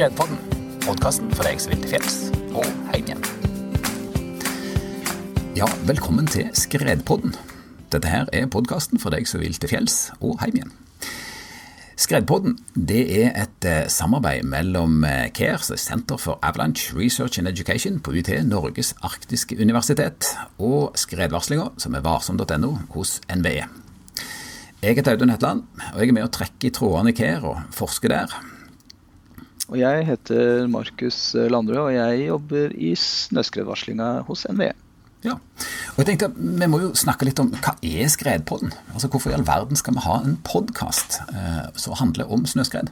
Skredpodden, podkasten for deg som vil til fjells og hjem igjen. Ja, velkommen til Skredpodden. Dette her er podkasten for deg som vil til fjells og hjem igjen. Skredpodden det er et eh, samarbeid mellom eh, CARE, Center for Avalanche Research and Education på UT, Norges arktiske universitet, og skredvarslinga, som er varsom.no, hos NVE. Jeg heter Audun Hetland, og jeg er med å trekke i trådene i CARE og forsker der. Og jeg heter Markus Landrød, og jeg jobber i snøskredvarslinga hos NVE. Ja, og jeg tenkte Vi må jo snakke litt om hva er Skredpodden? Altså Hvorfor i all verden skal vi ha en podkast eh, som handler om snøskred?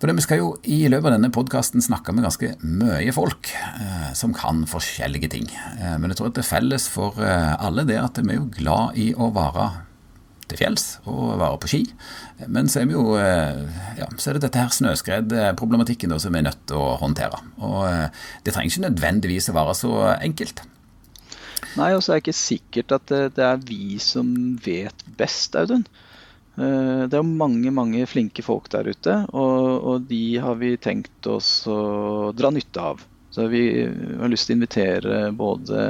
For det, Vi skal jo i løpet av denne podkasten snakke med ganske mye folk eh, som kan forskjellige ting. Eh, men jeg tror at det er felles for eh, alle det at vi er jo glad i å være til fjells og være på ski. Men så er, jo, eh, ja, så er det dette her snøskredproblematikken som vi er nødt til å håndtere. Og eh, Det trenger ikke nødvendigvis å være så enkelt. Nei, og så er det ikke sikkert at det, det er vi som vet best, Audun. Eh, det er mange mange flinke folk der ute, og, og, de har vi tenkt oss å dra nytte av. Så vi har lyst til å invitere både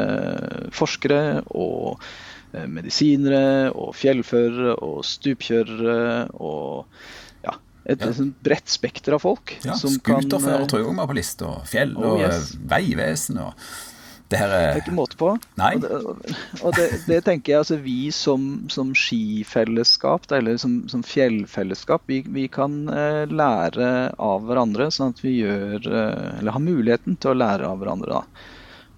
forskere og eh, medisinere og fjellførere og stupkjørere og ja, et ja. bredt spekter av folk. Ja, Skuterfører tror jeg òg var på lista. Fjell og oh, yes. veivesen. og det, her er... det er ikke måte på. Nei. Og, det, og det, det, tenker jeg altså vi som, som skifellesskap, eller som, som fjellfellesskap, vi, vi kan eh, lære av hverandre. Sånn at vi gjør eh, Eller har muligheten til å lære av hverandre. da.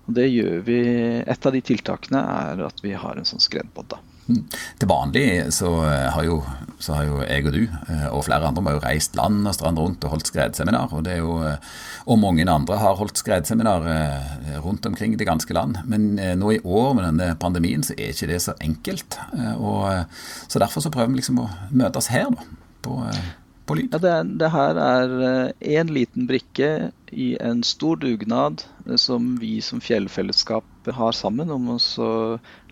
Og det gjør vi Et av de tiltakene er at vi har en sånn skredpod. Mm. Til vanlig så eh, har, jo, så har jo jeg og du eh, og flere andre har jo reist land og strand rundt og holdt skredseminar. Og, det er jo, eh, og mange andre har holdt skredseminar rundt omkring det ganske land. Men nå i år med denne pandemien så er ikke det så enkelt. Og, så derfor så prøver vi liksom å møtes her da, på, på lyd. Ja, det, det her er én liten brikke i en stor dugnad som vi som fjellfellesskap har sammen om å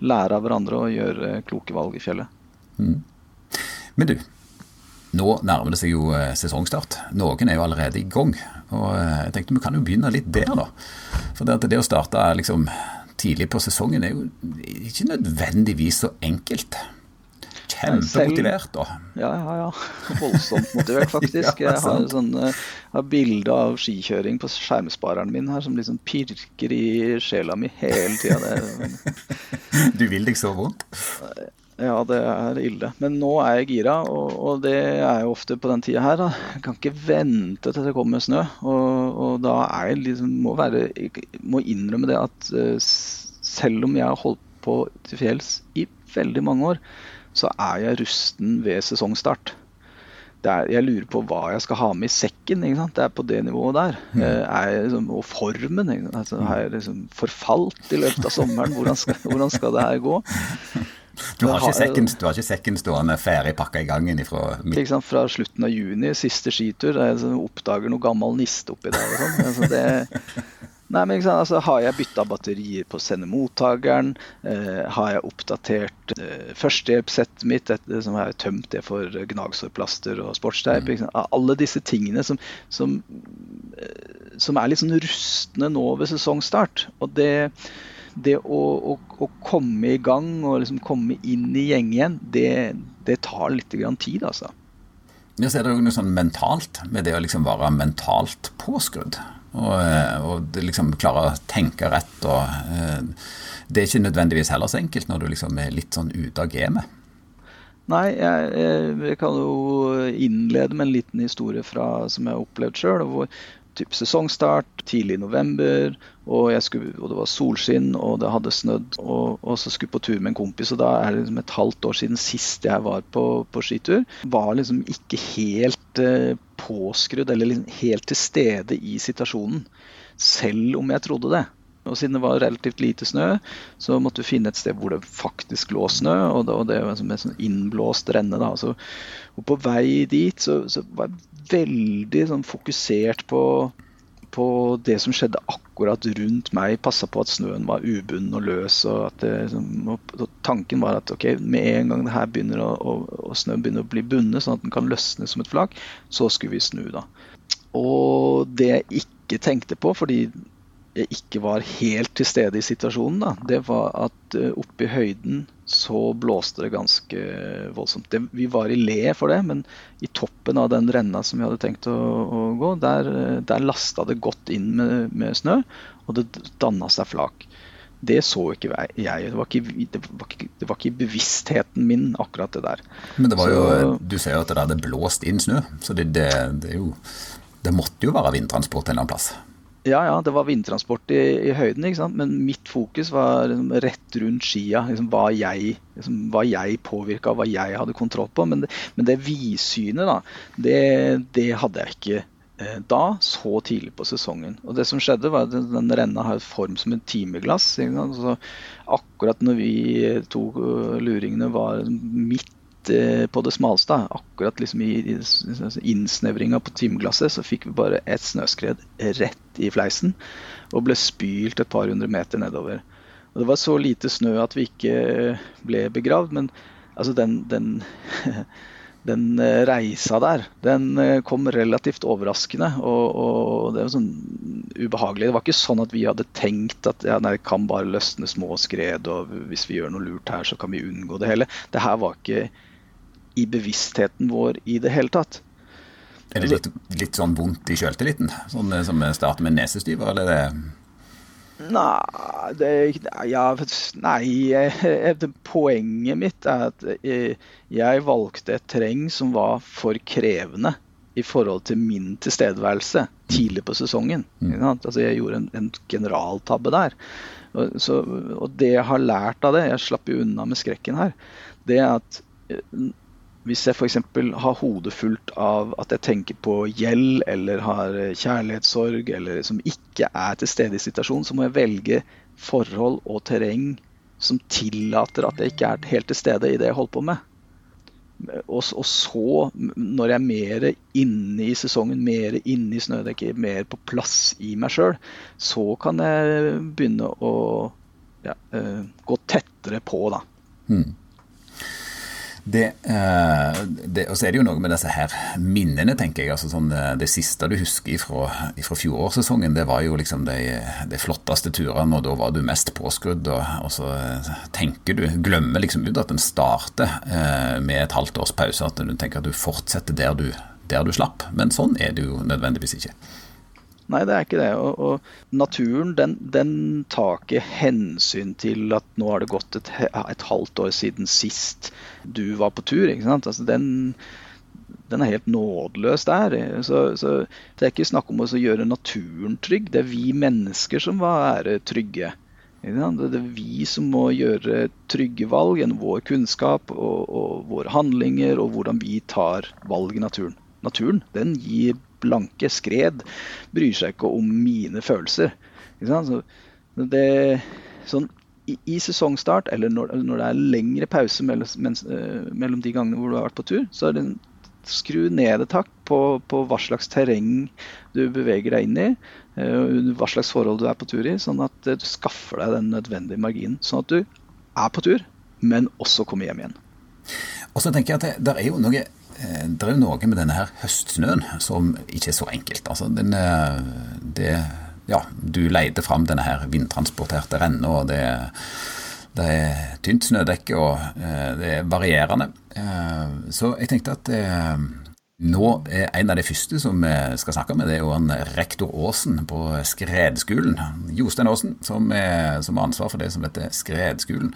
lære av hverandre og gjøre kloke valg i fjellet. Mm. Men du, nå nærmer det seg jo eh, sesongstart. Noen er jo allerede i gang. Og eh, jeg tenkte vi kan jo begynne litt der, da. For det, det å starte liksom tidlig på sesongen er jo ikke nødvendigvis så enkelt. Kjempemotivert, da. Ja, ja, ja. Voldsomt motivert, faktisk. Jeg har, sånn, har bilde av skikjøring på skjermspareren min her som liksom pirker i sjela mi hele tida. du vil deg så vondt? Ja, det er ille. Men nå er jeg gira, og, og det er jo ofte på den tida her. Da. Jeg kan ikke vente til det kommer snø. Og, og da er jeg liksom må, være, må innrømme det at uh, selv om jeg har holdt på til fjells i veldig mange år, så er jeg rusten ved sesongstart. Er, jeg lurer på hva jeg skal ha med i sekken. Det er på det nivået der. Mm. Eh, liksom, og formen. Altså, har jeg liksom forfalt i løpet av sommeren? Hvordan skal, hvordan skal det her gå? Du har, ikke sekken, du har ikke sekken stående ferdig pakka i gangen ifra sant, Fra slutten av juni, siste skitur, jeg liksom oppdager noe gammel niste oppi der. Sånn. altså, det, Nei, men altså, Har jeg bytta batterier på sendemottakeren? Eh, har jeg oppdatert eh, førstehjelpssettet mitt, et, som har jeg tømt det for gnagsårplaster og sportsteip? Mm. Alle disse tingene som, som, eh, som, er litt sånn rustne nå ved sesongstart. Og det, det å, å, å, komme i gang og liksom komme inn i gjeng igjen, det, det tar litt tid, altså. Ja, så er det jo noe sånn mentalt med det å liksom være mentalt påskrudd. Og, eh, og liksom klare å tenke rett. og eh, Det er ikke nødvendigvis heller så enkelt når du liksom er litt sånn ute av gamet. Nei, jeg, jeg, kan jo innlede med en liten historie fra, som jeg har opplevd sjøl typ sesongstart tidlig i november, og, skulle, og, det var solskinn og det hadde snødd. Og, og, så skulle jeg på tur med en kompis, og da er det liksom et halvt år siden sist jeg var på, på skitur. Var liksom ikke helt eh, påskrudd eller liksom helt til stede i situasjonen. Selv om jeg trodde det. Og siden det var relativt lite snø, så måtte vi finne et sted hvor det faktisk lå snø. Og det, og det var en sånn innblåst renne. Da. Så, og på vei dit så, så var jeg veldig sånn, fokusert på, på, det som skjedde akkurat rundt meg. Passa på at snøen var ubunden og løs. Og det, liksom, og tanken var at ok, med en gang det her begynner å, og, og snøen begynner å bli bundet, sånn at den kan løsne som et flak, så skulle vi snu. da. Og det jeg ikke tenkte på, fordi ikke var helt til stede i situasjonen, da, det var at uh, oppe i høyden så blåste det ganske voldsomt. Det, vi var i le for det, men i toppen av den renna som vi hadde tenkt å, å gå, der, der lasta det godt inn med, med snø, og det danna seg flak. Det så ikke jeg. Det var ikke, det var ikke, det var ikke bevisstheten min, akkurat det der. Men det var jo, du sier jo at det hadde blåst inn snø, så det, det, det, jo, det måtte jo være vindtransport en eller annen plass? Ja, ja, det var vindtransport i, i høyden, men mitt fokus var liksom rett rundt skia. Liksom, hva jeg, liksom, jeg påvirka, hva jeg hadde kontroll på. Men det, men det vidsynet, da, det, det, hadde jeg ikke eh, da, så tidlig på sesongen. Og det som skjedde, var at den renna har form som et timeglass. Så akkurat når vi to luringene var midt Eh, på det smaleste. Akkurat liksom i, innsnevringa på timeglasset så fikk vi bare et snøskred rett i fleisen og ble spylt et par hundre meter nedover. Og Det var så lite snø at vi ikke ble begravd, men altså den, den, den eh, reisa der, den eh, kom relativt overraskende. Og, og, det var sånn ubehagelig. Det var ikke sånn at vi hadde tenkt at ja, nei, det kan bare løsne små skred, og hvis vi gjør noe lurt her, så kan vi unngå det hele. Det her var ikke i bevisstheten vår i det hele tatt. Er det litt, litt sånn vondt i sjøltilliten? Sånn eh, som starter med nesestyver, eller er det Nei, det, ja, nei Poenget mitt er at eh, jeg valgte et terreng som var for krevende i forhold til min tilstedeværelse tidlig på sesongen. Mm. Altså, jeg gjorde en, en generaltabbe der. Og, så, og, det jeg har lært av det, jeg slapp jo unna med skrekken her, det er at eh, hvis jeg f.eks. har hodet fullt av at jeg tenker på gjeld eller har kjærlighetssorg, eller som ikke er til stede i situasjonen, så må jeg velge forhold og terreng som tillater at jeg ikke er helt til stede i det jeg holder på med. Og, og så, når jeg er mer inne i sesongen, mer inne i snødekket, mer på plass i meg sjøl, så kan jeg begynne å ja, uh, gå tettere på, da. Mm. Det, eh, det, og så er det jo noe med disse her minnene, tenker jeg. altså sånn, eh, Det siste du husker fra, fjorårssesongen, det var jo liksom de, de flotteste turene, og da var du mest påskrudd. Og, og, så eh, tenker du, glemmer liksom ut at en starter med et halvt års pause. At du tenker at du fortsetter der du, der du slapp. Men sånn er det jo nødvendigvis ikke. Nei, det er ikke det. Og, og naturen den, den, tar ikke hensyn til at nå har det gått et, et, halvt år siden sist du var på tur. ikke sant? Altså, den, den er helt nådeløs der. Så, så, det er ikke snakk om å gjøre naturen trygg. Det er vi mennesker som må være trygge. Det er vi som må gjøre trygge valg gjennom vår kunnskap og, og våre handlinger og hvordan vi tar valg i naturen. Naturen den gir blanke skred bryr seg ikke om mine følelser. Så det, sånn, i, i, sesongstart, eller når, når, det er lengre pause mellom, mens, uh, mellom, de gangene hvor du har vært på tur, så er det en, skru ned et hakk på, på, hva slags terreng du beveger deg inn i. Uh, hva slags forhold du er på tur i, sånn at du skaffer deg den nødvendige marginen. Sånn at du er på tur, men også kommer hjem igjen. Og så tenker jeg at det, er jo noe Eh, det er noe med denne her høstsnøen som ikke er så enkelt. Altså, den, eh, det, ja, du leide fram denne her vindtransporterte renna, og det, det, er tynt snødekke, og eh, det er varierende. Så jeg tenkte at nå er en av de første som vi skal snakke med, det er jo han rektor Aasen på Skredskolen. Jostein Aasen, som, er, som har ansvar for det som heter Skredskolen.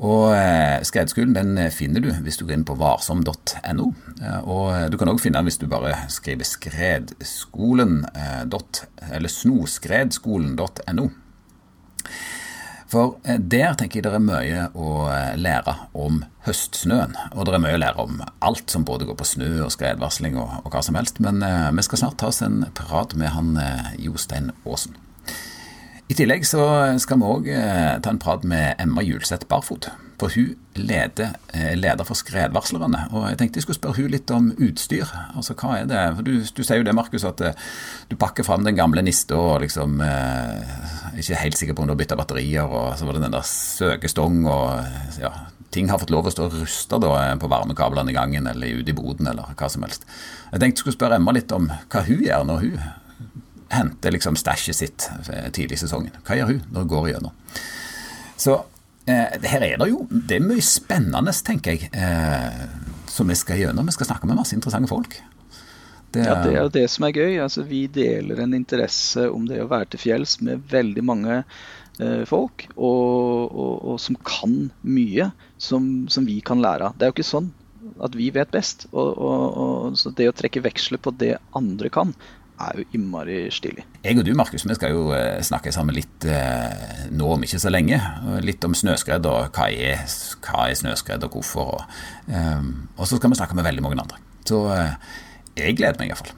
Og eh, Skredskolen den eh, finner du hvis du går inn på varsom.no. Eh, og du kan òg finne den hvis du bare skriver skredskolen. eller snoskredskolen.no. For der tenker jeg det er mye å lære om høstsnøen. Og det er mye å lære om alt som både går på snø og skredvarsling og, og hva som helst. Men vi skal snart ta oss en prat med han Jostein Aasen. I tillegg så skal vi òg eh, ta en prat med Emma Julseth Barfot. For hun leder, eh, leder for skredvarslerne. Og jeg tenkte jeg skulle spørre hun litt om utstyr. Altså hva er det? For du, du sier jo det, Markus, at eh, du pakker fram den gamle nista og liksom eh, ikke helt sikker på om du har bytta batterier, og så var det den der søkestong og ja, ting har fått lov å stå rusta på varmekablene i gangen eller ute i boden eller hva som helst. Jeg tenkte jeg skulle spørre Emma litt om hva hun gjør når hun henter liksom stæsjet sitt tidlig i sesongen. Hva gjør hun når hun går igjennom? Så eh, her er det jo det er mye spennende, tenker jeg, eh, som vi skal gjennom. Vi skal snakke med masse interessante folk. Det, ja, det er jo det som er gøy. Altså, vi deler en interesse om det å være til fjells med veldig mange eh, folk, og, og, og, som kan mye som, som, vi kan lære av. Det er jo ikke sånn at vi vet best. Og, så det å trekke veksler på det andre kan, er jo innmari stilig. Jeg og du, Markus, vi skal jo eh, snakke sammen litt eh, nå om ikke så lenge. Litt om snøskred og hva er, hva er snøskred og hvorfor. Og, um, og, så skal vi snakke med veldig mange andre. Så uh, jeg gleder meg iallfall.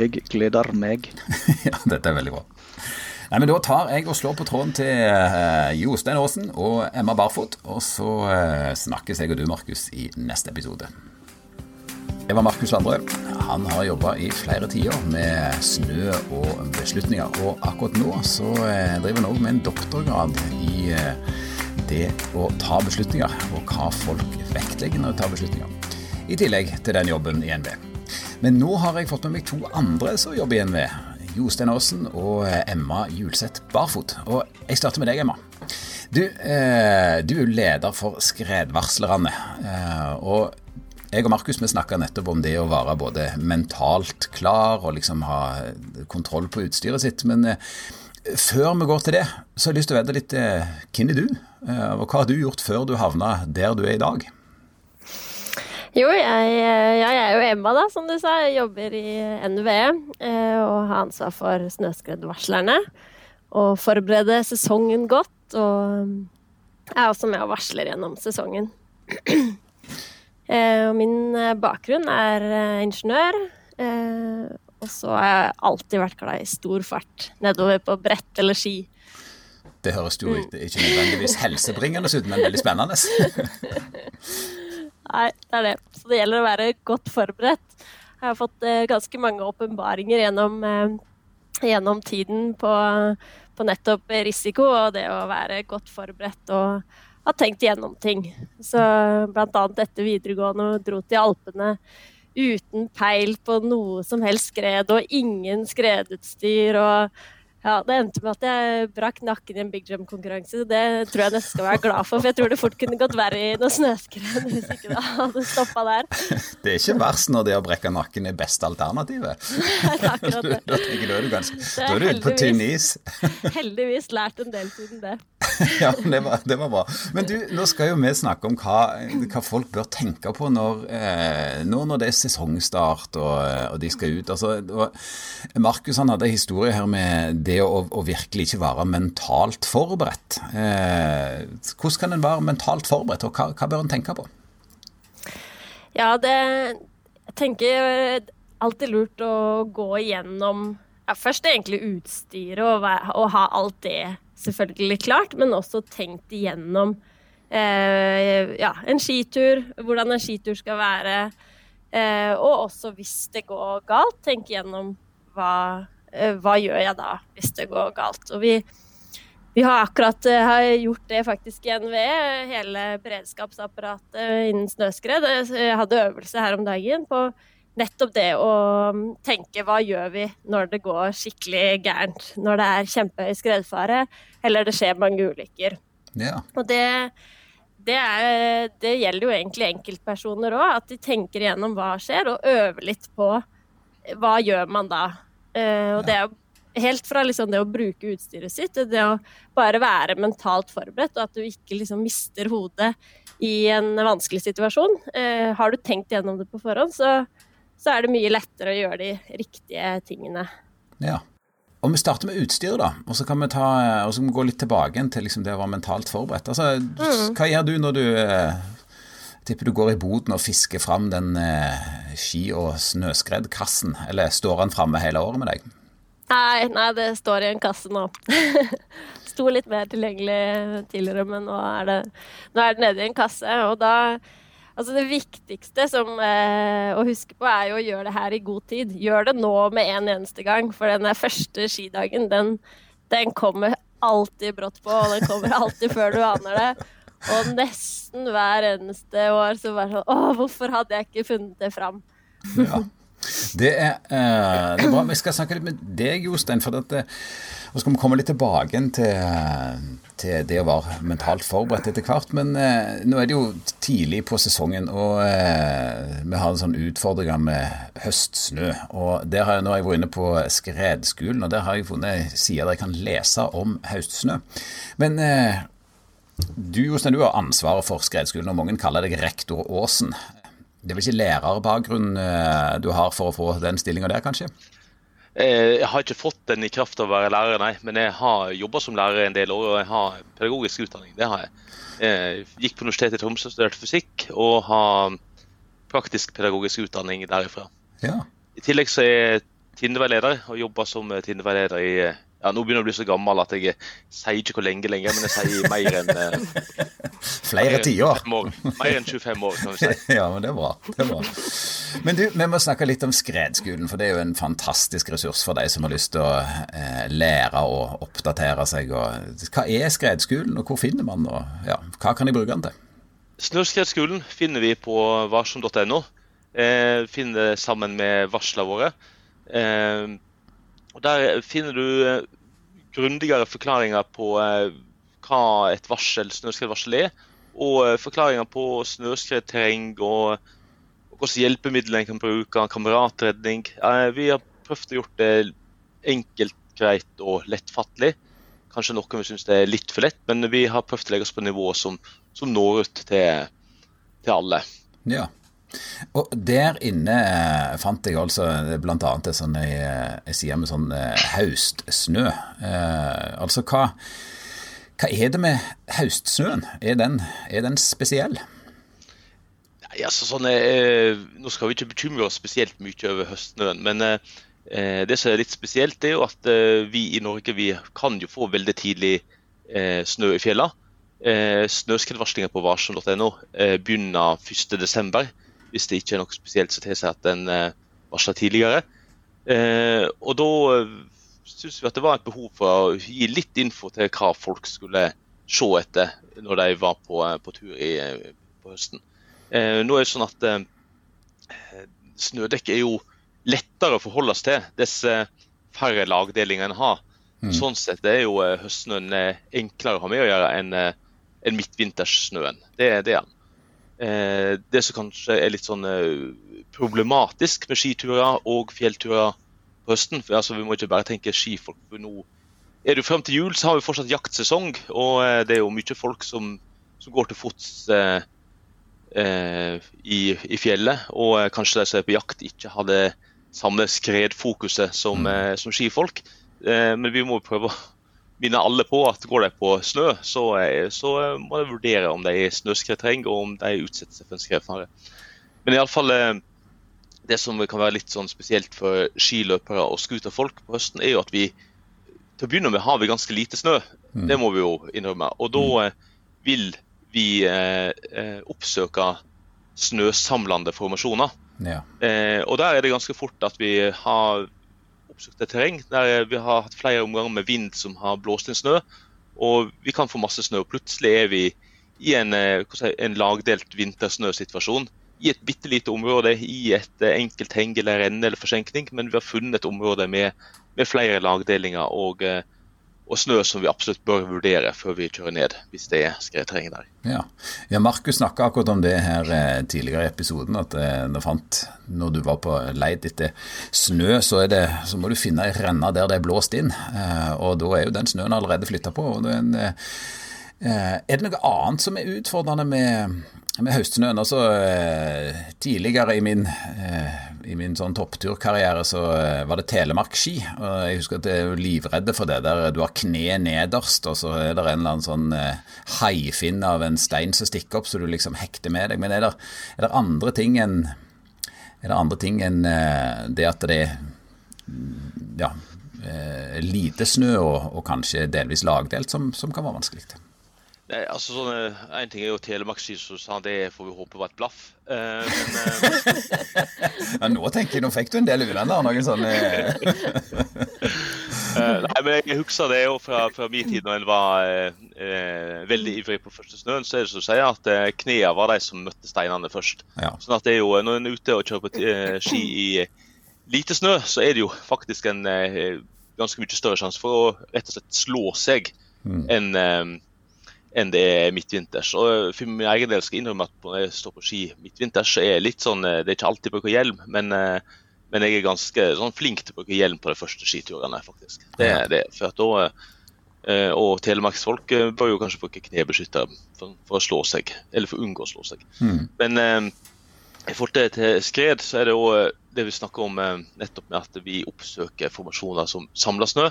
Jeg gleder meg. ja, dette er veldig bra. Nei, men Da tar jeg og slår på tråden til Jostein Aasen og Emma Barfot, og så snakkes jeg og du, Markus, i neste episode. Det var Markus Landre Han har jobba i flere tider med snø og beslutninger. Og akkurat nå så eh, driver han òg med en doktorgrad i eh, det å ta beslutninger, og hva folk vektlegger når de tar beslutninger. I tillegg til den jobben i NV. Men nå har jeg fått med meg to andre som jobber i NV. Jostein Aasen og eh, Emma Julseth Barfot. Og jeg starter med deg, Emma. Du, eh, du er leder for Skredvarslerne. Eh, og jeg og Markus vi snakka nettopp om det å være både mentalt klar og liksom ha kontroll på utstyret sitt. Men eh, før vi går til det, så har jeg lyst til å vite litt eh, hvem er du? Eh, og hva har du gjort før du havna der du er i dag? Jo, jeg, jeg, er jo Emma, da, som du sa. Jeg jobber i NVE og har ansvar for snøskredvarslerne. Og forbereder sesongen godt. Og er også med og varsler gjennom sesongen. Eh, og min eh, bakgrunn er eh, ingeniør. Og så har jeg alltid vært glad i stor fart nedover på brett eller ski. Det høres jo ikke nødvendigvis helsebringende ut, men veldig spennende. Nei, det er det. Så det gjelder å være godt forberedt. Jeg har fått ganske mange åpenbaringer gjennom, gjennom, tiden på, på nettopp risiko og det å være godt forberedt og har tenkt gjennom ting. Så blant annet etter videregående og dro til Alpene uten peil på noe som helst skred og ingen skredutstyr og ja, Det endte med at jeg brakk nakken i en big jump-konkurranse. Det tror jeg nesten skal være glad for, for jeg tror det fort kunne gått verre i noe snøskred hvis ikke det hadde stoppa der. Det er ikke verst når det å brekke nakken er beste alternativet. Da, da er du ganske Da er du ute på tynn is. heldigvis lært en del siden det. ja, det var, det var, bra. Men du, nå skal jo vi snakke om hva, hva folk bør tenke på når, eh, når, det er sesongstart og, og de skal ut. Altså, Markus han hadde en historie her med det å, å virkelig ikke være mentalt forberedt. Eh, hvordan kan en være mentalt forberedt, og hva, hva bør en tenke på? Ja, det Jeg tenker alltid lurt å gå igjennom ja, først egentlig utstyret og, og ha alt det selvfølgelig klart, men også tenkt igjennom eh, ja, en skitur, hvordan en skitur skal være. Eh, og også hvis det går galt, tenke igjennom hva, eh, hva gjør jeg da hvis det går galt. Og vi, vi har akkurat eh, har gjort det faktisk i NVE, hele beredskapsapparatet innen snøskred. Jeg hadde øvelse her om dagen på nettopp det å um, tenke hva gjør vi når det går skikkelig gærent? Når det er kjempehøy skredfare eller det skjer mange ulykker. Ja. Og det, det, er, det, gjelder jo egentlig enkeltpersoner òg, at de tenker igjennom hva skjer, og øver litt på hva gjør man da. Uh, og det er jo helt fra liksom det å bruke utstyret sitt, det å bare være mentalt forberedt, og at du ikke liksom mister hodet i en vanskelig situasjon. Uh, har du tenkt gjennom det på forhånd, så så er det mye lettere å gjøre de riktige tingene. Ja. Og Vi starter med utstyret, da, og så kan vi, ta, så kan vi gå litt tilbake til liksom det å være mentalt forberedt. Altså, mm. Hva gjør du når du eh, tipper du går i boden og fisker fram den eh, ski- og snøskredkassen, eller står den framme hele året med deg? Nei, nei, det står i en kasse nå. Sto litt mer tilgjengelig tidligere, men nå er det, nå er det nede i en kasse. Og da Altså Det viktigste som, eh, å huske på, er jo å gjøre det her i god tid. Gjør det nå med en eneste gang, for den første skidagen, den, den kommer alltid brått på, og den kommer alltid før du aner det. Og nesten hver eneste år så bare sånn Å, hvorfor hadde jeg ikke funnet det fram? ja. Det er, eh, det er, bra. Vi skal snakke litt med deg, Jostein. for dette, og skal vi komme litt tilbake til, til, det å være mentalt forberedt etter hvert. Men eh, nå er det jo tidlig på sesongen, og eh, vi har en sånn utfordringer med høstsnø. Og der har jeg, Nå har jeg vært inne på skredskolen, og der har jeg funnet sider der jeg kan lese om høstsnø. Men du Jostein, du har ansvaret for skredskolen, og mange kaller deg rektor Aasen. Det er vel ikke lærerbakgrunn eh, du har for å få den stillinga der, kanskje? Eh, jeg har ikke fått den i kraft av å være lærer, nei. Men jeg har jobba som lærer en del år, og jeg har pedagogisk utdanning. Det har jeg. Jeg gikk på Universitetet i Tromsø, studerte fysikk, og har praktisk pedagogisk utdanning derifra. Ja. I tillegg så er jeg Tindeveileder og jobber som Tindeveileder i ja, Nå begynner jeg å bli så gammel at jeg sier ikke hvor lenge lenger, men jeg sier mer enn eh, Flere tiår. Mer enn 25 år, kan vi si. ja, men det er bra. Det er bra. Men du, vi må snakke litt om skredskolen, for det er jo en fantastisk ressurs for de som har lyst til å eh, lære og oppdatere seg. Og, hva er skredskolen, og hvor finner man den? Ja, hva kan de bruke den til? Snøskredskolen finner vi på varsom.no. Eh, finner det sammen med varslene våre. Eh, og Der finner du eh, grundigere forklaringer på eh, hva et varsel, snøskredvarsel er, og eh, forklaringer på snøskredterreng og, hvilke hjelpemidler en kan bruke, kameratredning. Vi har prøvd å gjøre det enkelt, greit og lettfattelig. Kanskje noen vi syns er litt for lett, men vi har prøvd å legge oss på nivå som, som når ut til, til alle. Ja. Og der inne eh, fant jeg altså bl.a. en sånn ei side med sånn eh, haustsnø. Eh, altså hva, hva er det med haustsnøen? Er den, er den spesiell? Nei, altså sånn, eh, Nå skal vi ikke bekymre oss spesielt mye over høstsnøen. Men eh, det som er litt spesielt, er jo at eh, vi i Norge vi kan jo få veldig tidlig snø i fjellene. Eh, Snøskredvarslinga på varsom.no begynner 1.12 hvis det ikke er noe spesielt som tilsier at den eh, varsla tidligere. Eh, og da eh, syns vi at det var et behov for å gi litt info til hva folk skulle se etter når de var på, på tur i, på høsten. nå er det sånn at snødekk er jo lettere å forholde oss til dess færre lagdelinger en har. Mm. Sånn sett er jo høstsnøen enklere å ha med å gjøre enn en midtvinterssnøen. Det, det er den. Eh, det som kanskje er litt sånn eh, problematisk med skiturer og fjellturer på høsten for altså, Vi må ikke bare tenke skifolk. for nå er det jo Frem til jul så har vi fortsatt jaktsesong, og eh, det er jo mye folk som, som går til fots eh, eh, i, i, fjellet. Og eh, kanskje de som er på jakt, ikke har det samme skredfokuset som, mm. som skifolk. men vi må prøve å minner alle på at går de på snø, så, så må de vurdere om de er snøskredterreng og om de utsetter seg for en skredfare. Men iallfall eh, det som kan være litt sånn spesielt for skiløpere og scooterfolk på høsten, er jo at vi til å begynne med har vi ganske lite snø. Mm. Det må vi jo innrømme. Og da mm. Eh, vil vi eh, eh, oppsøke snøsamlende formasjoner. Ja. Eh, og der er det ganske fort at vi har oppsøkte terreng der vi har hatt flere omganger med vind som har blåst inn snø. Og vi kan få masse snø. og Plutselig er vi i en, eh, en lagdelt vintersnøsituasjon. I et bitte lite område, i et eh, enkelt heng eller renne eller forsenkning. Men vi har funnet et område med, med flere lagdelinger og eh, og snø som vi absolutt bør vurdere før vi kjører ned, hvis det er skredterreng der. Ja, ja Markus snakka akkurat om det her eh, tidligere i episoden, at eh, når, fant, når du var på leid etter snø, så, det, så, må du finne ei renne der det er blåst inn. Eh, og da er jo den snøen allerede flytta på. og det er, en, er det noe annet som er utfordrende med med høstsnøen. Altså, eh, tidligere i min, eh, i min sånn toppturkarriere så eh, var det telemarkski. og Jeg husker at jeg er livredde for det. der Du har kne nederst, og så er det en eller annen sånn haifinn av en stein som stikker opp, så du liksom hekter med deg. Men er det, er det andre ting enn er det andre ting enn det at det er ja, lite snø og, og kanskje delvis lagdelt som, som kan være vanskelig? Nei, altså sånn, En ting er jo Telemarksski, så sa det får vi håpe var et blaff. Uh, men, eh, ja, nå tenker jeg, nå fikk du en del uvenner. Noen sånne uh, Nei, men jeg husker det jo fra, fra min tid når en var uh, veldig ivrig på første snøen. Så er det som å si at uh, knærne var de som møtte steinene først. Ja. Sånn at det er jo, Når en er ute og kjører på ski i, lite snø, så er det jo faktisk en eh, ganske mye større sjanse for å rett og slett slå seg mm. enn eh, enn det er midtvinters. Og For min egen del skal jeg innrømme at når jeg står på ski midtvinters, så er jeg litt sånn, det er ikke alltid jeg bruker hjelm, men, men jeg er ganske sånn flink til å bruke hjelm på de første skiturene. faktisk. Det er det. For at da Eh, og telemarksfolk eh, bør jo kanskje bruke knebeskyttere for, for, å slå seg, eller for å unngå å slå seg. Mm. Men eh, i forhold til, skred, så er det òg det vi snakker om eh, nettopp med at vi oppsøker formasjoner som samler snø.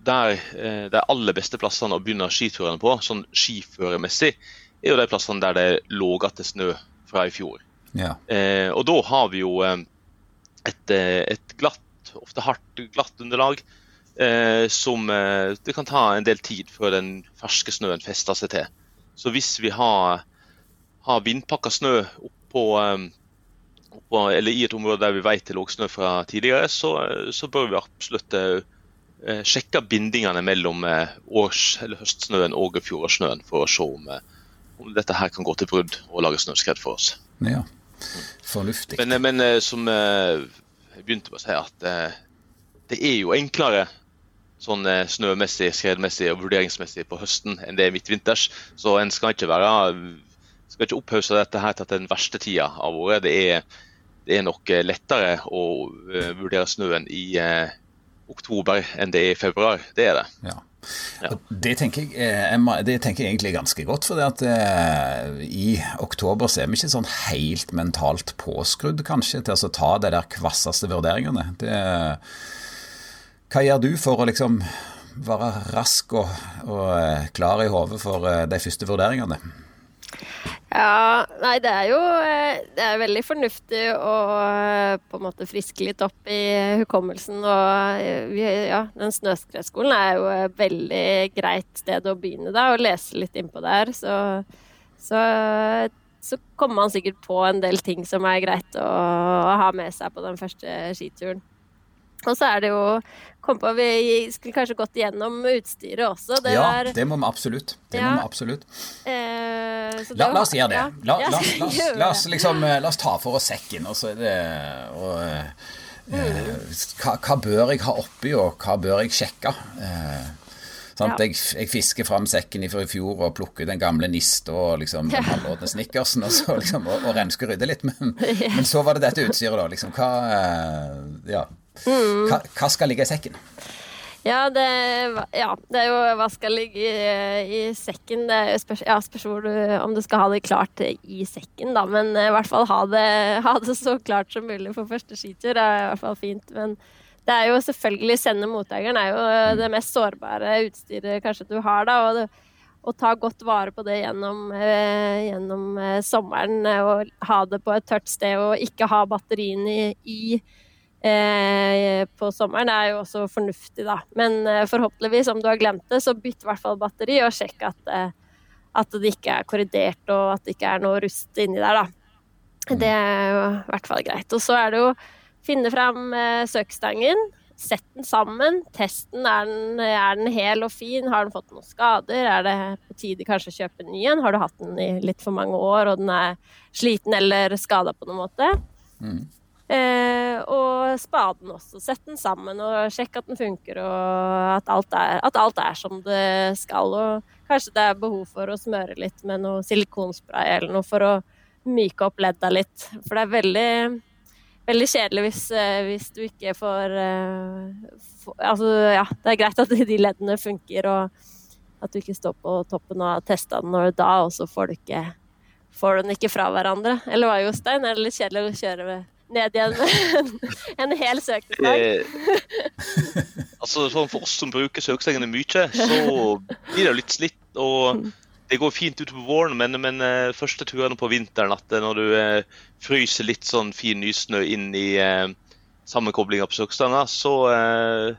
Eh, der eh, De aller beste plassene å begynne skiturene på, sånn skiføremessig, er jo de plassene der det er lavere snø fra i fjor. Ja. og da har vi jo et, et glatt, ofte hardt glatt underlag eh, som eh, det kan ta en del tid før den ferske snøen fester seg til. Så hvis vi har, har vindpakka snø oppå, eh, oppå, eller i et område der vi vet det lå snø fra tidligere, så, så bør vi absolutt eh, sjekke bindingene mellom eh, års, eller høstsnøen og fjorårssnøen for å se om, eh, om, dette her kan gå til brudd og lage snøskred for oss. Ja, fornuftig. Men, men som jeg begynte med å si, at det er jo enklere sånn snømessig, skredmessig og vurderingsmessig på høsten enn det er midtvinters. Så en skal ikke være skal ikke opphausse dette her til den verste tida av året. Det er, det er nok lettere å vurdere snøen i oktober enn det er i februar. Det er det. Ja. Ja. Det, tenker jeg, det, tenker jeg, egentlig ganske godt. For at, eh, i oktober så er vi ikke sånn helt mentalt påskrudd kanskje til å ta de der kvasseste vurderingene. Det, hva gjør du for å liksom være rask og, og eh, klar i hodet for eh, de første vurderingene? Ja, nei, det er jo eh, det er veldig fornuftig å på en måte friske litt opp i hukommelsen. Og ja, den snøskredskolen er jo et veldig greit sted å begynne da, og lese litt innpå der. Så, så, så, kommer man sikkert på en del ting som er greit å, å ha med seg på den første skituren. Og så er det jo kom på, Vi skulle kanskje gått gjennom utstyret også. Det ja, var... det må vi absolutt. Det ja. må vi absolutt. Eh, la, la, oss gjøre det. La, ja. la, la oss, liksom, eh, oss ta for oss sekken. Og så er det og, eh, hva, hva, bør jeg ha oppi, og hva bør jeg sjekke? Eh, ja. jeg, jeg, fisker fram sekken fra i fjor og plukker den gamle nista og liksom, den halvråtne snickersen og, så, liksom, og, og rensker og rydder litt. Men, men, så var det dette utstyret, da. Liksom, hva, eh, ja. Hva, hva, skal ligge i sekken? Ja det, ja, det, er jo hva skal ligge i, i sekken. Det er spørs, ja, spørs om du skal ha det klart i sekken, da. Men i hvert fall ha det, ha det så klart som mulig for første skitur. Det er i hvert fall fint. Men det er jo selvfølgelig sende mottakeren er jo det mest sårbare utstyret kanskje du har, da. og det, og ta godt vare på det gjennom, eh, gjennom eh, sommeren og ha det på et tørt sted og ikke ha batteriene i, i eh, på sommeren er jo også fornuftig, da. Men eh, forhåpentligvis, om du har glemt det, så bytt i hvert fall batteri, og sjekk at, eh, at, det ikke er korridert, og at det ikke er noe rust inni der, da. Det er jo i hvert fall greit. Og så er det jo finne fram eh, søkestangen. Sett den sammen. Testen. Er den, er den hel og fin? Har den fått noen skader? Er det på tide kanskje å kjøpe en ny en? Har du hatt den i litt for mange år og den er sliten eller skada på noen måte? Mm. Eh, og spaden også. Sett den sammen og sjekk at den funker, og at alt, er, at alt, er, som det skal. Og kanskje det er behov for å smøre litt med noe silikonspray eller noe for å myke opp ledda litt. For det er veldig, veldig kjedelig hvis, eh, hvis, du ikke får uh, for, Altså, ja, det er greit at de leddene funker, og at du ikke står på toppen og har testa den når da, og så får du ikke får den ikke fra hverandre. Eller hva, Jostein? Er det litt kjedelig å kjøre med ned igjen en, en hel søkestang. Eh, altså, for oss som bruker søkestengene mye, så blir det litt slitt. Og det går fint utover våren, men, men uh, første turene på vinteren, at når du uh, fryser litt sånn fin nysnø inn i uh, sammenkoblinga på søkestanga, så uh,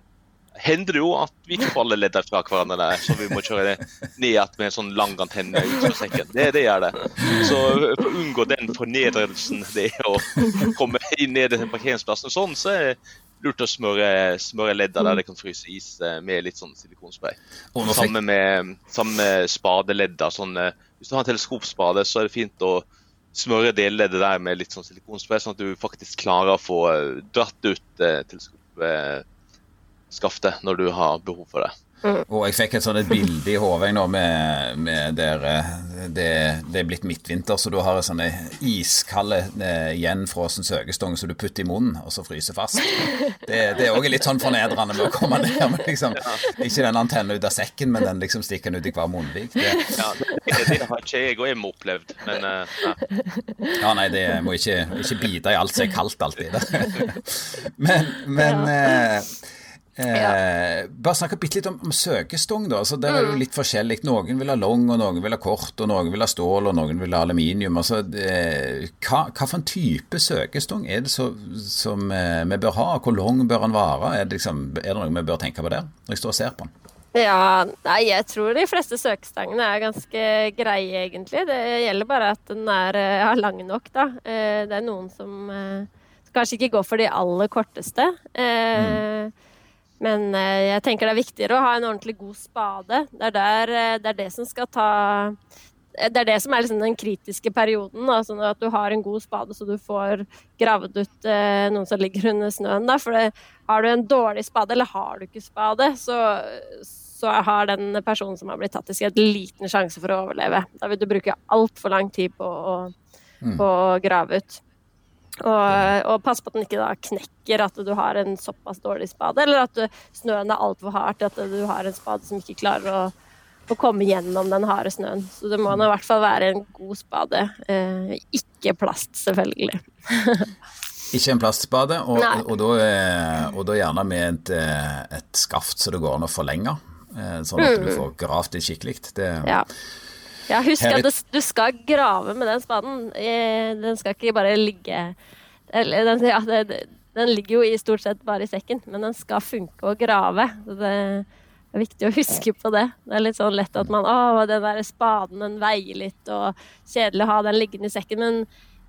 hender det jo at vi ikke får alle ledder fra hverandre, der, så vi må kjøre ned igjen med en sånn lang antenne ut fra sekken. Det, det gjør det. Så for å unngå den fornedrelsen det er å komme inn ned til parkeringsplassen sånn, så er det lurt å smøre, smøre ledder der det kan fryse is eh, med litt sånn silikonspray. Samme med, med spadeledder. Sånn, eh, hvis du har en teleskopspade, så er det fint å smøre delleddet der med litt sånn silikonspray, sånn at du faktisk klarer å få dratt ut eh, teleskopskaftet når du har behov for det. Mm. Og jeg fikk et sånt et bilde i hodet nå med, med der eh, det, det, er blitt midtvinter, så du har en sånn iskald, eh, gjenfrossen søkestong som du putter i munnen, og så fryser fast. Det, det er òg litt sånn fornedrende med å komme ned med liksom, ikke den antennen ut av sekken, men den liksom stikker den ut i hver munnvik. Det, ja, det, har ikke jeg og Emma opplevd, men uh, ja. ja. nei, det må ikke, ikke bite i alt som er kaldt alltid. men, men ja. Eh, bare snakke bitte litt om, om søkestong. da, altså Der er det jo mm. litt forskjellig. Noen vil ha lang, og noen vil ha kort, og noen vil ha stål, og noen vil ha aluminium. altså eh, hva, hva, for en type søkestong er det så, som eh, vi bør ha? Hvor lang bør den være? Er det, liksom, er det noe vi bør tenke på der, når jeg står og ser på den? Ja, nei, jeg tror de fleste søkestangene er ganske greie, egentlig. Det gjelder bare at den er ja, lang nok, da. Eh, det er noen som eh, kanskje ikke går for de aller korteste. Eh, mm. Men eh, jeg tenker det er viktigere å ha en ordentlig god spade. Det er, der, eh, det, er det som skal ta det er det som er liksom den kritiske perioden. Da, sånn at du har en god spade så du får gravd ut eh, noen som ligger under snøen. Da. For det, har du en dårlig spade, eller har du ikke spade, så, så har den personen som har blitt tatt i skred, liten sjanse for å overleve. Da vil du bruke altfor lang tid på å, mm. på å grave ut. Og, og pass på at den ikke da knekker at du har en såpass dårlig spade, eller at du, snøen er altfor hard til at du har en spade som ikke klarer å, å komme gjennom den harde snøen. Så det må i hvert fall være en god spade. Eh, ikke plast, selvfølgelig. ikke en plastspade, og, og, da, eh, og, da, gjerne med et, eh, et, skaft så det går an å forlenge, eh, sånn at mm. du får gravd det skikkelig. Det, ja. Ja, husk at du skal grave med den spaden. Den skal ikke bare ligge den, ja, den, ligger jo i stort sett bare i sekken, men den skal funke å grave. Så det er viktig å huske på det. Det er litt sånn lett at man Å, den der spaden, den veier litt, og kjedelig å ha den liggende i sekken. Men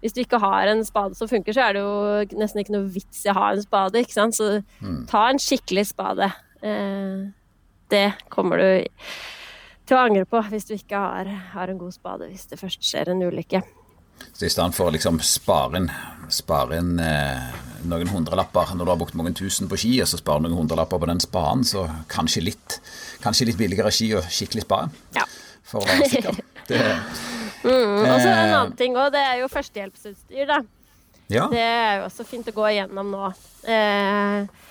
hvis du ikke har en spade som funker, så er det jo nesten ikke noe vits i å ha en spade, ikke sant. Så mm. ta en skikkelig spade. Eh, det kommer du til å angre på hvis du ikke har, har en god spade hvis det først skjer en ulykke. Så i stedet for å liksom spare inn, spare inn eh, noen hundrelapper når du har brukt mange tusen på ski, og så spare noen hundrelapper på den spaden, så kanskje litt, kanskje litt billigere ski og skikkelig spade. Ja. For å være sikker. Det, mm, og så en annen ting òg, det er jo førstehjelpsutstyr, da. Ja. Det er jo også fint å gå igjennom nå. Eh, Eh,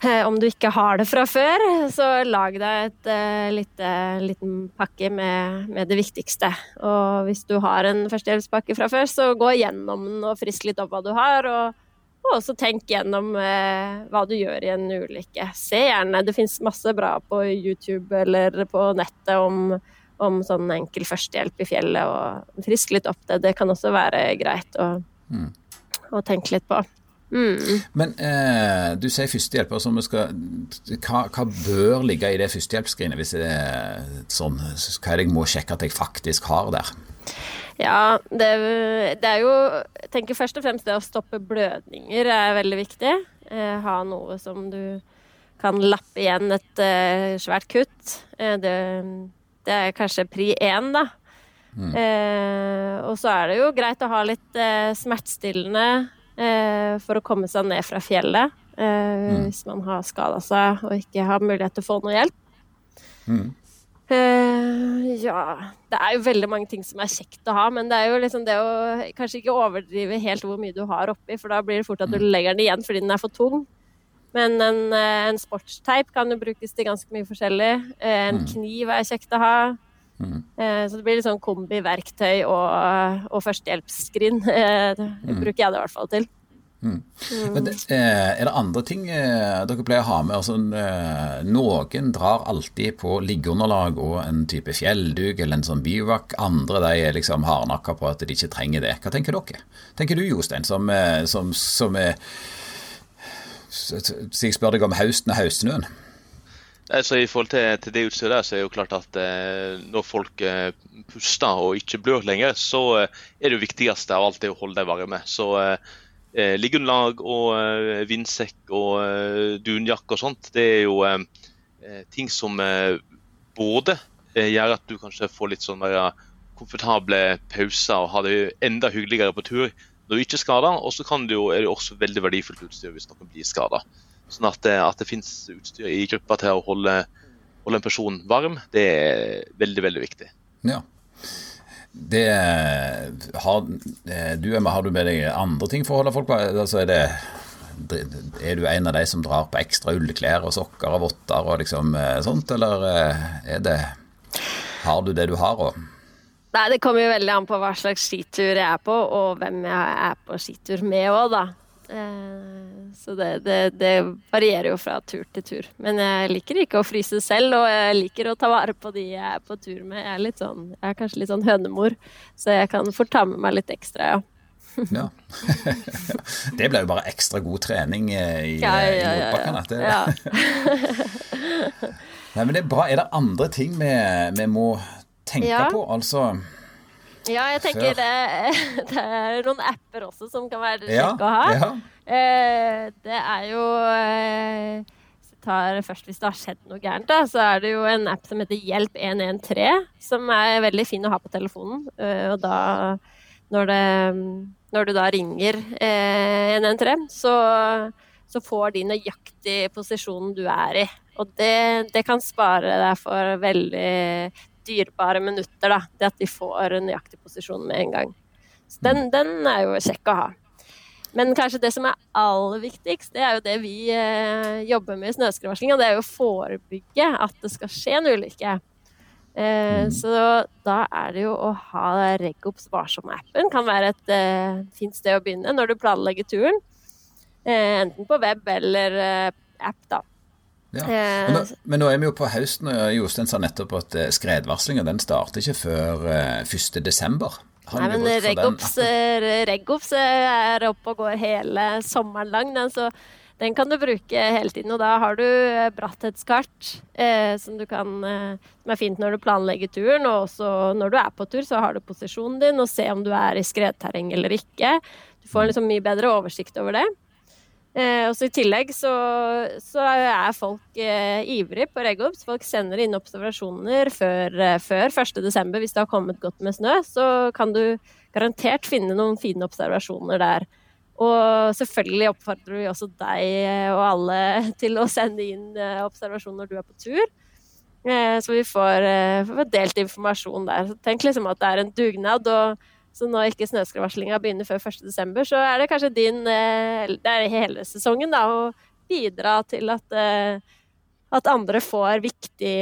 om du ikke har det fra før, så lag deg et uh, lite, liten pakke med, med, det viktigste. Og hvis du har en førstehjelpspakke fra før, så gå gjennom den og frisk litt opp hva du har. Og, og også tenk gjennom uh, hva du gjør i en ulykke. Se gjerne, det fins masse bra på YouTube eller på nettet om, om sånn enkel førstehjelp i fjellet. Og frisk litt opp det. Det kan også være greit å, mm. å tenke litt på. Mm. Men eh, du sier førstehjelp. Altså skal, hva, hva, bør ligge i det førstehjelpsskrinet? Hvis det er sånn, hva er det jeg må sjekke at jeg faktisk har der? Ja, det, det, er jo Jeg tenker først og fremst det å stoppe blødninger er veldig viktig. Eh, ha noe som du kan lappe igjen et eh, svært kutt. Eh, det, det, er kanskje pri én, da. Mm. Eh, og så er det jo greit å ha litt eh, smertestillende for å komme seg ned fra fjellet eh, mm. hvis man har skada seg og ikke har mulighet til å få noe hjelp. Mm. Eh, ja Det er jo veldig mange ting som er kjekt å ha, men det er jo liksom det å kanskje ikke overdrive helt hvor mye du har oppi, for da blir det fort at du mm. legger den igjen fordi den er for tung. Men en, eh, en sportsteip kan jo brukes til ganske mye forskjellig. Eh, en mm. kniv er kjekt å ha. Mm. Så det blir litt sånn kombiverktøy og, og førstehjelpsskrin. Det mm. bruker jeg det i hvert fall til. Mm. Det, eh, er det andre ting dere pleier å ha med? Altså, noen drar alltid på liggeunderlag og en type fjellduk eller en sånn bivak. Andre de er liksom hardnakka på at de ikke trenger det. Hva tenker dere? Tenker du Jostein, som, som, som Så jeg spør deg om høsten og høstsnøen? Altså, I forhold til, til det utstyret der, så er det jo klart at eh, når folk eh, puster og ikke blør lenger, så eh, er det viktigste av alt det å holde deg varme. Så eh, eh liggeunderlag og eh, vindsekk og eh, dunjakke og sånt, det er jo ting som både gjør at du kanskje får litt sånn mer komfortable pauser og har det enda hyggeligere på tur når du ikke er skada. Og så jo, er det også veldig verdifullt utstyr hvis noen blir skada. Sånn at, at, det finnes utstyr i gruppa til å holde, holde, en person varm, det er veldig, veldig viktig. Ja. Det har, du, Emma, har du med deg andre ting for å holde folk varme? Altså er, det, er du en av de som drar på ekstra ullklær og sokker og votter og liksom eh, sånt, eller eh, er det Har du det du har? Og Nei, Det kommer jo veldig an på hva slags skitur jeg er på, og hvem jeg er på skitur med òg, da. Eh, så det, det, det, varierer jo fra tur til tur. Men jeg liker ikke å fryse selv, og jeg liker å ta vare på de jeg er på tur med. Jeg er, litt sånn, jeg er kanskje litt sånn hønemor, så jeg kan få ta med meg litt ekstra, ja. ja. det ble jo bare ekstra god trening eh, i, ja, ja, ja. Ja. Nei, men det er bra. Er det andre ting vi, vi må tenke på, altså. Ja, jeg tenker det, det, er noen apper også som kan være kjekke å ha. Eh, det er jo eh, tar først Hvis det har skjedd noe gærent, da, så er det jo en app som heter Hjelp 113, som er veldig fin å ha på telefonen. Og da, når, det, når, du da ringer uh, 113, så, så, får de nøyaktig posisjonen du er i. Og det, det kan spare deg for veldig dyrebare minutter, da. Det at de får nøyaktig posisjon med en gang. Så den, mm. den, er jo kjekk å ha. Men kanskje det som er aller viktigst, det er jo det vi eh, jobber med i snøskredvarsling, og det er jo å forebygge at det skal skje en ulykke. Eh, mm. Så da er det jo å ha Regops varsom-appen kan være et eh, fint sted å begynne når du planlegger turen. Eh, enten på web eller eh, app, da. Ja. Men, nå, men, nå, er vi jo på høsten, og Jostein sa nettopp at eh, skredvarslinga den starter ikke før 1.12. desember Nei, men Regops, Reggops Regops er oppe og går hele sommeren lang, den, så den kan du bruke hele tiden. Og da har du brattetskart eh, som, kan, eh, som er fint når du planlegger turen. Og også når du er på tur, så har du posisjonen din, og se om du er i skredterreng eller ikke. Du får liksom mye bedre oversikt over det. Eh, også I tillegg så, så er folk eh, ivrige på RegObs. Folk sender inn observasjoner før, eh, før 1.12. Hvis det har kommet godt med snø, så kan du garantert finne noen fine observasjoner der. Og selvfølgelig oppfordrer vi også deg eh, og alle til å sende inn eh, observasjoner når du er på tur. Eh, så vi får, får, delt informasjon der. Så tenk liksom at det er en dugnad. og så når ikke snøskredvarslinga begynner før 1.12., så er det kanskje din eh, Det er hele sesongen, da, å bidra til at, eh, at andre får viktig,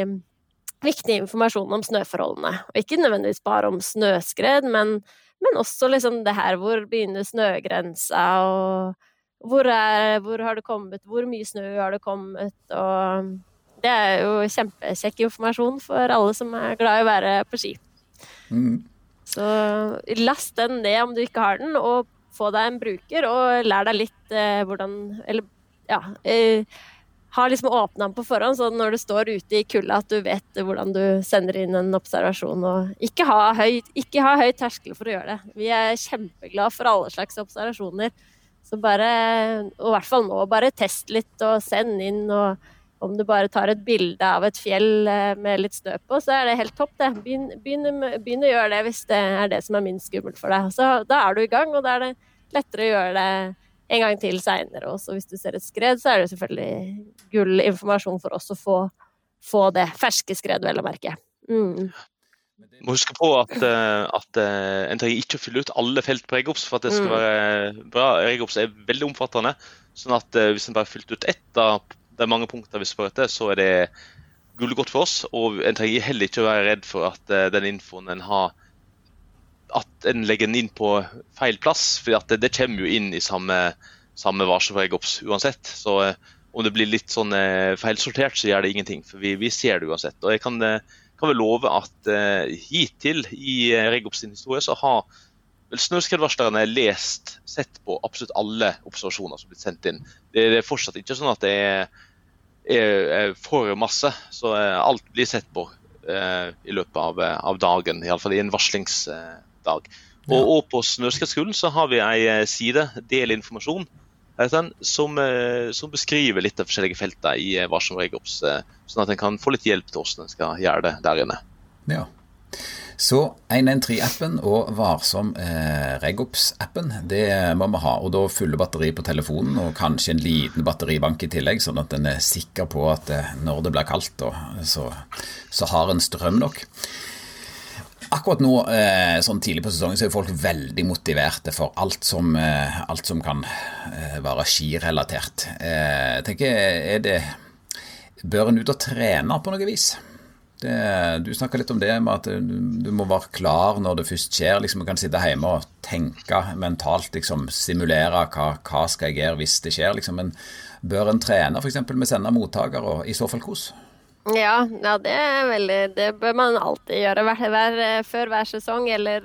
viktig, informasjon om snøforholdene. Og ikke nødvendigvis bare om snøskred, men, men også liksom det her hvor begynner snøgrensa, og hvor, er, hvor har det kommet, hvor mye snø har det kommet, og det er jo kjempekjekk informasjon for alle som er glad i å være på ski. Mm. Så last den ned om du ikke har den, og få deg en bruker, og lær deg litt eh, hvordan Eller ja. Eh, ha liksom åpna den på forhånd, så når du står ute i kulda, at du vet hvordan du sender inn en observasjon. Og ikke ha høy, ikke ha høy terskel for å gjøre det. Vi er kjempeglade for alle slags observasjoner. Så bare, og i hvert fall nå, bare test litt og send inn. og om du bare tar et bilde av et fjell eh, med litt snø på, så er det helt topp, det. Begynn, begynn, begynn, å gjøre det hvis det er det som er minst skummelt for deg. Så da er du i gang, og da er det lettere å gjøre det en gang til seinere også. Hvis du ser et skred, så er det selvfølgelig gull informasjon for oss å få, få det. Ferske skred, vel å merke. Mm. Må huske på at, eh, at uh, en trenger ikke å fylle ut alle felt på Regops for at det skal mm. være bra. Regops er veldig omfattende. sånn at hvis en bare har fylt ut ett av det er mange punkter vi spør etter, så er det gull godt for oss. Og en trenger heller ikke å være redd for at uh, den infoen en har at en legger den inn på feil plass. For det, det, kommer jo inn i samme, samme varselregops uansett. Så uh, om det blir litt sånn uh, feilsortert, så gjør det ingenting. For vi, vi ser det uansett. Og jeg kan, kan vel love at hittil i Regops historie så har vel snøskredvarslerne lest, sett på absolutt alle observasjoner som blitt sendt inn. Det er fortsatt ikke sånn at det er er for masse. Så eh, alt blir sett på eh, i løpet av, eh, av dagen, iallfall i en varslingsdag. Og, og på Snøskredskolen så har vi ei side, Del informasjon, som, som, beskriver litt av forskjellige felter i Varsom Regops, sånn at en kan få litt hjelp til hvordan en skal gjøre det der inne. Ja. Så 113-appen og Varsom eh, Regops-appen, det må vi ha. Og da fulle batteri på telefonen og kanskje en liten batteribank i tillegg, sånn at en er sikker på at eh, når det blir kaldt, så, så har en strøm nok. Akkurat nå, eh, sånn tidlig på sesongen, så er folk veldig motiverte for alt som, eh, alt som kan eh, være skirelatert. Jeg tenker, er det Bør en ut og trene på noe vis? Det, du snakka litt om det med at du, du, må være klar når det først skjer. liksom Du kan sitte hjemme og tenke mentalt, liksom simulere hva, hva skal jeg gjøre hvis det skjer. liksom, Men bør en trene f.eks. med sende mottaker, og i så fall hvordan? Ja, ja, det veldig Det bør man alltid gjøre hver, hver, før hver sesong, eller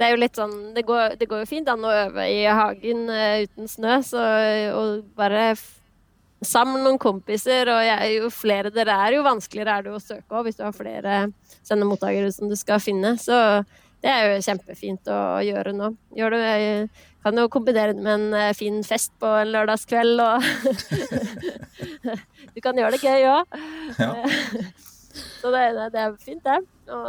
det er jo litt sånn Det går, det går jo fint an å øve i hagen uh, uten snø, så og bare sammen noen kompiser, og jeg, jo flere dere er, jo vanskeligere er det å søke òg, hvis du har flere sendemottakere som du skal finne. Så det er jo kjempefint å gjøre nå. Gjør det, kan jo kombinere det med en eh, fin fest på en lørdagskveld og Du kan gjøre det gøy òg. Ja. Så det, det, er fint, det. Og,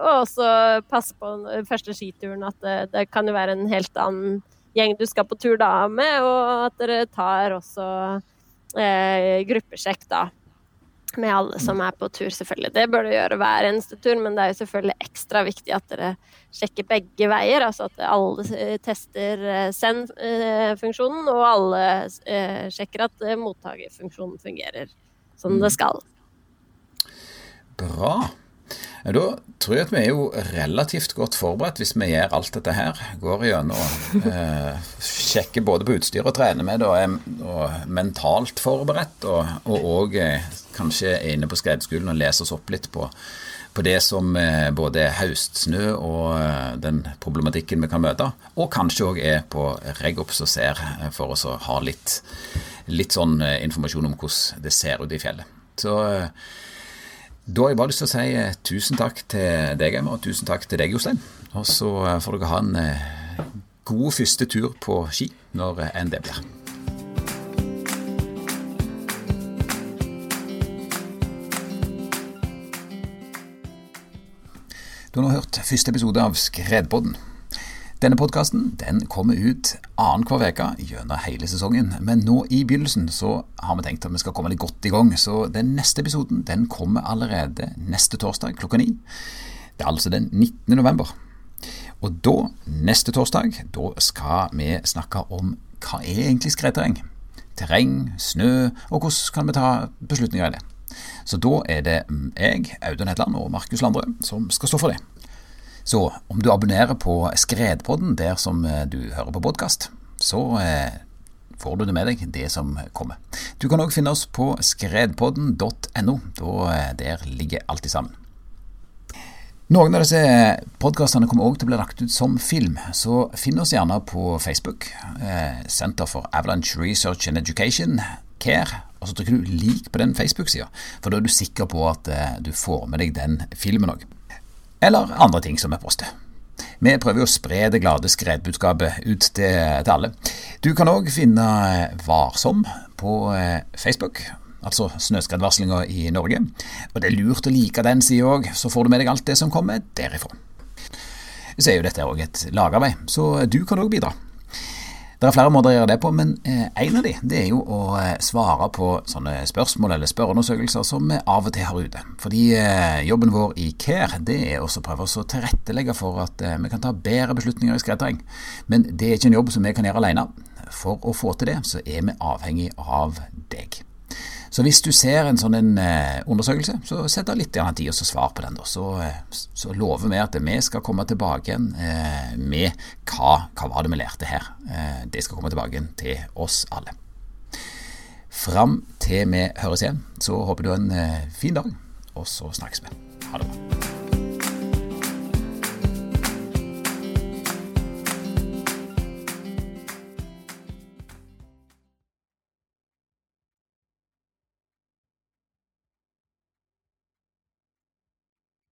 og også passe på den første skituren at det, det kan jo være en helt annen gjeng du skal på tur da med, og at dere tar også eh, gruppesjekk da. Med alle som er på tur, selvfølgelig. Det bør du gjøre hver eneste tur, men det er jo selvfølgelig ekstra viktig at dere sjekker begge veier. Altså at alle eh, tester eh, send-funksjonen, og alle eh, sjekker at mottakerfunksjonen fungerer som det mm. skal. Bra. Da tror jeg at vi er jo relativt godt forberedt hvis vi gjør alt dette her. Går gjennom, eh, sjekker både på utstyr og trener med og er og mentalt forberedt. Og og, og kanskje er inne på skredskolen og leser oss opp litt på, på det som eh, både er høstsnø og eh, den problematikken vi kan møte. Og kanskje òg er på Regops og ser, eh, for oss å ha litt, litt sånn eh, informasjon om hvordan det ser ut i fjellet. Så da har jeg bare lyst til å si eh, tusen takk til deg, Emma, og tusen takk til deg, Jostein. Og så eh, får dere ha en eh, god første tur på ski, når enn det blir. Du har nå hørt første episode av Skredpodden. Denne podkasten den kommer ut annenhver uke gjennom hele sesongen. Men nå i begynnelsen så har vi tenkt at vi skal komme litt godt i gang. Så den neste episoden den kommer allerede neste torsdag klokka ni. Det er altså den 19. november. Og da, neste torsdag, da skal vi snakke om hva er egentlig skredterreng? Terreng, snø, og hvordan kan vi ta beslutninger i det? Så da er det jeg, Audun Hetland og Markus Landrød som skal stå for det. Så om du abonnerer på Skredpodden der som eh, du hører på podkast, så eh, får du det med deg, det som kommer. Du kan òg finne oss på skredpodden.no. Eh, der ligger alt i sammen. Noen av disse podkastene kommer òg til å bli lagt ut som film, så finn oss gjerne på Facebook. Center for Avalanche Research and Education, CARE. Og så trykker du 'lik' på den Facebook-sida, for da er du sikker på at du får med deg den filmen òg eller andre ting som vi poster. Vi prøver å spre det glade skredbudskapet ut til, til alle. Du kan òg finne Varsom på eh, Facebook, altså snøskredvarslinga i Norge. Og det er lurt å like den sida òg, så får du med deg alt det som kommer derifra. Så er jo dette òg et lagarbeid, så du kan òg bidra. Det er flere måter å gjøre det på, men eh, en av de det er jo å eh, svare på sånne spørsmål eller spørreundersøkelser som vi av og til har ute. Fordi eh, jobben vår i Care det er også å prøve å tilrettelegge for at vi kan ta bedre beslutninger i skredterreng. Men det er ikke en jobb som vi kan gjøre alene. For å få til det, så er vi avhengig av deg. Så hvis du ser en sånn en, eh, undersøkelse, så sett av litt tid og svar på den. Så, eh, så, lover vi at vi skal komme tilbake igjen eh, med hva, hva var det vi lærte her. Det skal komme tilbake igjen til oss alle. Fram til vi høres igjen, så håper du en fin dag, og så snakkes vi. Ha det bra.